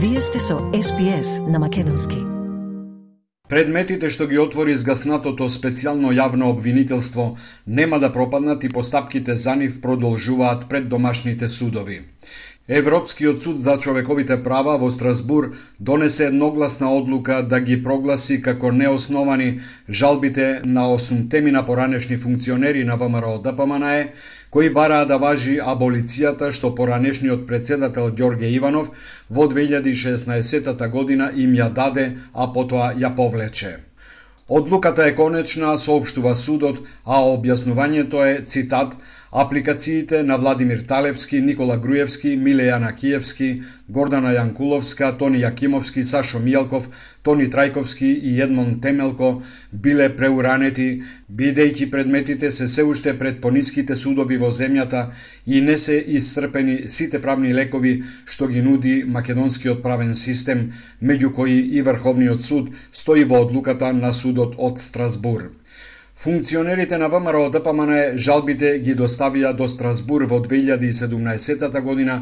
Вие сте со SPS на Македонски. Предметите што ги отвори згаснатото специјално јавно обвинителство нема да пропаднат и постапките за нив продолжуваат пред домашните судови. Европскиот суд за човековите права во Страсбур донесе едногласна одлука да ги прогласи како неосновани жалбите на осумтемина поранешни функционери на ВМРО ДПМНЕ, кои бараа да важи аболицијата што поранешниот председател Ѓорге Иванов во 2016 година им ја даде, а потоа ја повлече. Одлуката е конечна, соопштува судот, а објаснувањето е, цитат, Апликациите на Владимир Талевски, Никола Груевски, Миле Јанакиевски, Гордана Јанкуловска, Тони Јакимовски, Сашо Мијалков, Тони Трајковски и Едмон Темелко биле преуранети, бидејќи предметите се се уште пред пониските судови во земјата и не се исцрпени сите правни лекови што ги нуди македонскиот правен систем, меѓу кои и Врховниот суд стои во одлуката на судот од Страсбург. Функционерите на ВМРО ДПМН жалбите ги доставија до Страсбур во 2017 година,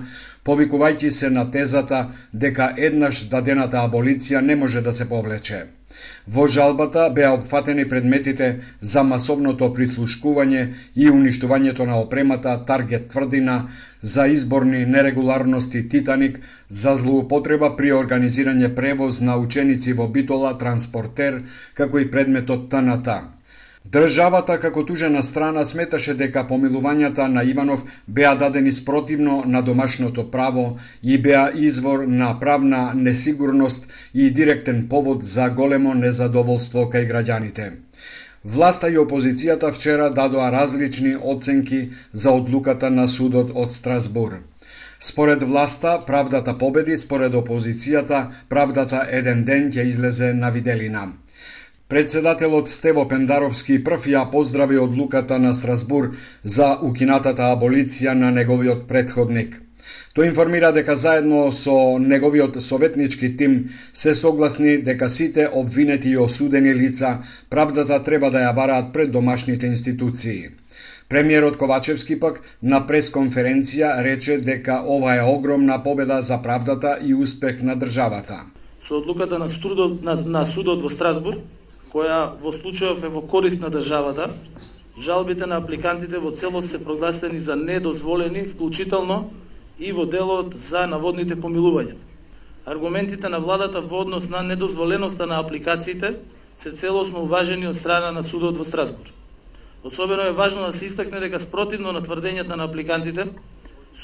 повикувајќи се на тезата дека еднаш дадената аболиција не може да се повлече. Во жалбата беа опфатени предметите за масовното прислушкување и уништувањето на опремата Таргет тврдина, за изборни нерегуларности Титаник, за злоупотреба при организирање превоз на ученици во Битола, транспортер, како и предметот ТНТ. Државата како тужена страна сметаше дека помилувањата на Иванов беа дадени спротивно на домашното право и беа извор на правна несигурност и директен повод за големо незадоволство кај граѓаните. Власта и опозицијата вчера дадоа различни оценки за одлуката на судот од Страсбур. Според власта, правдата победи, според опозицијата, правдата еден ден ќе излезе на виделина. Председателот Стево Пендаровски прв ја поздрави одлуката на Страсбур за укинатата аболиција на неговиот предходник. Тој информира дека заедно со неговиот советнички тим се согласни дека сите обвинети и осудени лица правдата треба да ја бараат пред домашните институции. Премиерот Ковачевски пак на пресконференција рече дека ова е огромна победа за правдата и успех на државата. Со одлуката на судот, на, на судот во Страсбург, која во случајов е во корист на државата, жалбите на апликантите во целост се прогласени за недозволени, вклучително и во делот за наводните помилувања. Аргументите на владата во однос на недозволеноста на апликациите се целосно уважени од страна на судот во Страсбург. Особено е важно да се истакне дека спротивно на тврдењата на апликантите,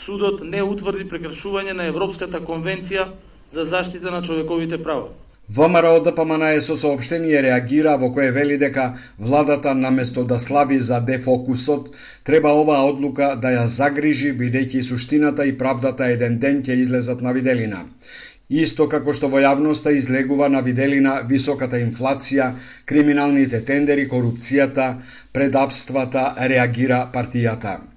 судот не утврди прекршување на Европската конвенција за заштита на човековите права. ВМРО ДПМН со сообштение реагира во кое вели дека владата наместо да слави за дефокусот, треба оваа одлука да ја загрижи бидејќи суштината и правдата еден ден ќе излезат на виделина. Исто како што во јавноста излегува на виделина високата инфлација, криминалните тендери, корупцијата, предапствата, реагира партијата.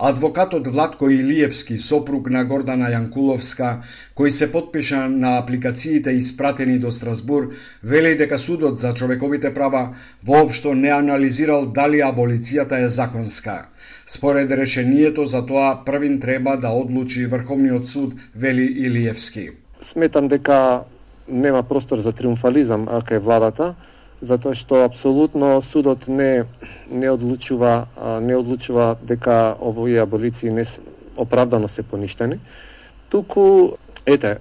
Адвокатот Владко Илиевски, сопруг на Гордана Јанкуловска, кој се подпиша на апликациите испратени до Страсбур, вели дека судот за човековите права воопшто не анализирал дали аболицијата е законска. Според решението за тоа првин треба да одлучи Врховниот суд, вели Илиевски. Сметам дека нема простор за триумфализам ака е владата, затоа што апсолутно судот не не одлучува не одлучува дека овие аболиции не оправдано се поништени, туку ете,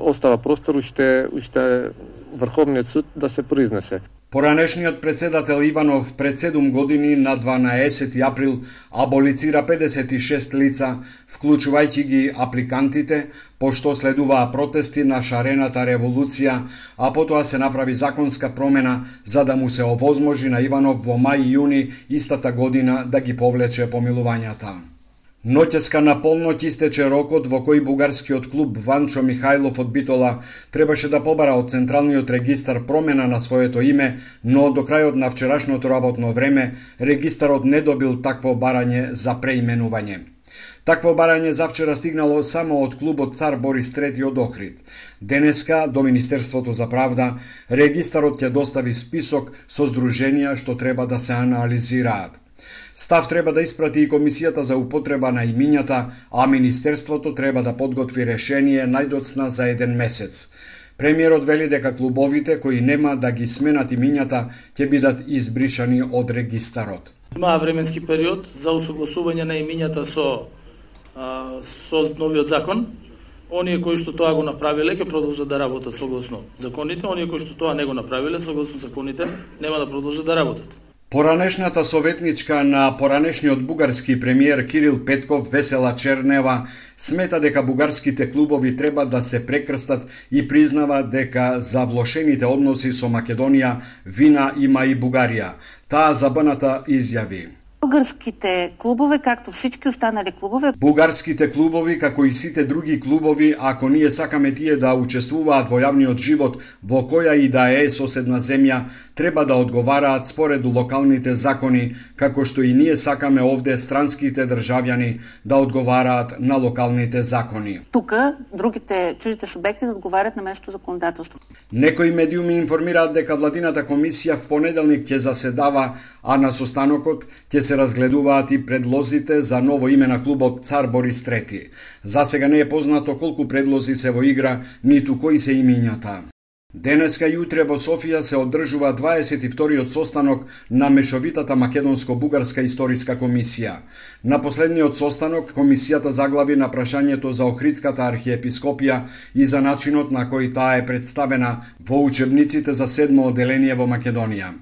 остава простор уште уште Врховниот суд да се произнесе. Поранешниот председател Иванов пред 7 години на 12 април аболицира 56 лица, вклучувајќи ги апликантите, пошто следуваа протести на шарената револуција, а потоа се направи законска промена за да му се овозможи на Иванов во мај и јуни истата година да ги повлече помилувањата. Ноќеска на полноќ истече рокот во кој бугарскиот клуб Ванчо Михајлов од Битола требаше да побара од Централниот регистар промена на своето име, но до крајот на вчерашното работно време регистарот не добил такво барање за преименување. Такво барање завчера стигнало само од клубот Цар Борис III од Охрид. Денеска до Министерството за правда регистарот ќе достави список со здруженија што треба да се анализираат. Став треба да испрати и Комисијата за употреба на имињата, а Министерството треба да подготви решение најдоцна за еден месец. Премиерот вели дека клубовите кои нема да ги сменат имињата ќе бидат избришани од регистарот. Има временски период за усогласување на имињата со со новиот закон. Оние кои што тоа го направиле ќе продолжат да работат согласно законите, оние кои што тоа не го направиле согласно законите нема да продолжат да работат. Поранешната советничка на поранешниот бугарски премиер Кирил Петков Весела Чернева смета дека бугарските клубови треба да се прекрстат и признава дека за влошените односи со Македонија вина има и Бугарија. Таа забаната изјави. Бугарските клубове, както всички останали клубове. Бугарските клубови, како и сите други клубови, ако ние сакаме тие да учествуваат во јавниот живот во која и да е соседна земја, треба да одговараат според локалните закони, како што и ние сакаме овде странските државјани да одговараат на локалните закони. Тука другите чужите субекти да одговарат на местото законодателство. Некои медиуми информираат дека владината комисија в понеделник ќе заседава, а на состанокот ќе се разгледуваат и предлозите за ново име на клубот Цар Борис III. За сега не е познато колку предлози се во игра, ниту кои се имињата. Денеска и утре во Софија се одржува 22-иот состанок на Мешовитата Македонско-Бугарска историска комисија. На последниот состанок комисијата заглави на прашањето за Охридската архиепископија и за начинот на кој таа е представена во учебниците за седмо оделение во Македонија.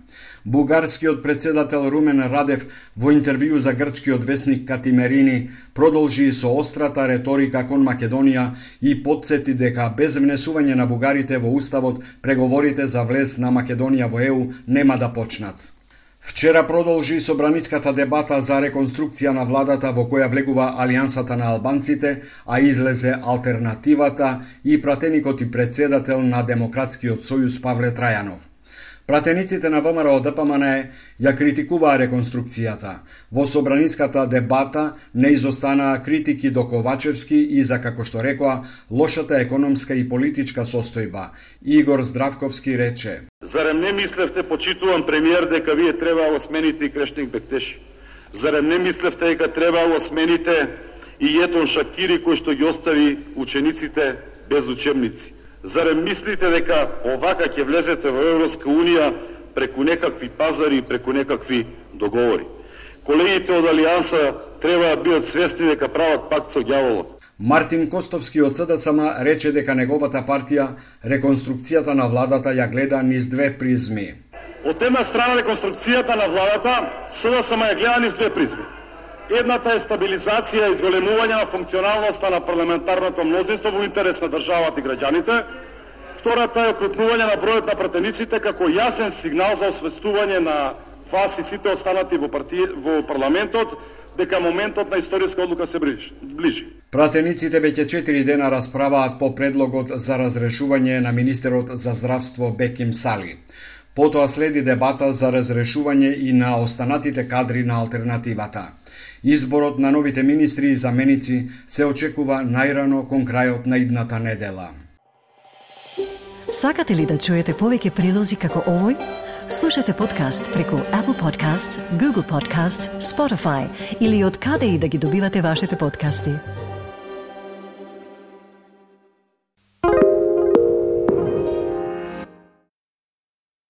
Бугарскиот председател Румен Радев во интервју за грчкиот вестник Катимерини продолжи со острата реторика кон Македонија и подсети дека без внесување на бугарите во уставот преговорите за влез на Македонија во ЕУ нема да почнат. Вчера продолжи собраниската дебата за реконструкција на владата во која влегува Алијансата на албанците, а излезе алтернативата и пратеникот и председател на Демократскиот сојуз Павле Трајанов. Пратениците на ВМРО ДПМН ја критикуваа реконструкцијата. Во собраниската дебата не изостанаа критики до Ковачевски и за, како што рекоа, лошата економска и политичка состојба. Игор Здравковски рече. Зарем не мислевте, почитуван премиер, дека вие требало смените и Крешник Бектеш? Зарем не мислевте дека требало смените и Јетон Шакири кој што ги остави учениците без учебници? Зарем мислите дека овака ќе влезете во Европска Унија преку некакви пазари и преку некакви договори? Колегите од Алијанса треба да бидат свесни дека прават пакт со ѓаволот. Мартин Костовски од СДСМ рече дека неговата партија реконструкцијата на владата ја гледа низ две призми. Од една страна реконструкцијата на владата СДСМ ја гледа низ две призми. Едната е стабилизација и изголемување на функционалноста на парламентарното мнозинство во интерес на државата и граѓаните. Втората е окрупнување на бројот на пратениците како јасен сигнал за освестување на вас и сите останати во, парти... во парламентот дека моментот на историска одлука се ближи. Пратениците веќе 4 дена расправаат по предлогот за разрешување на министерот за здравство Беким Сали. Потоа следи дебата за разрешување и на останатите кадри на алтернативата. Изборот на новите министри и заменици се очекува најрано кон крајот на идната недела. Сакате ли да чуете повеќе прилози како овој? Слушате подкаст преку Apple Podcasts, Google Podcasts, Spotify или од каде и да ги добивате вашите подкасти.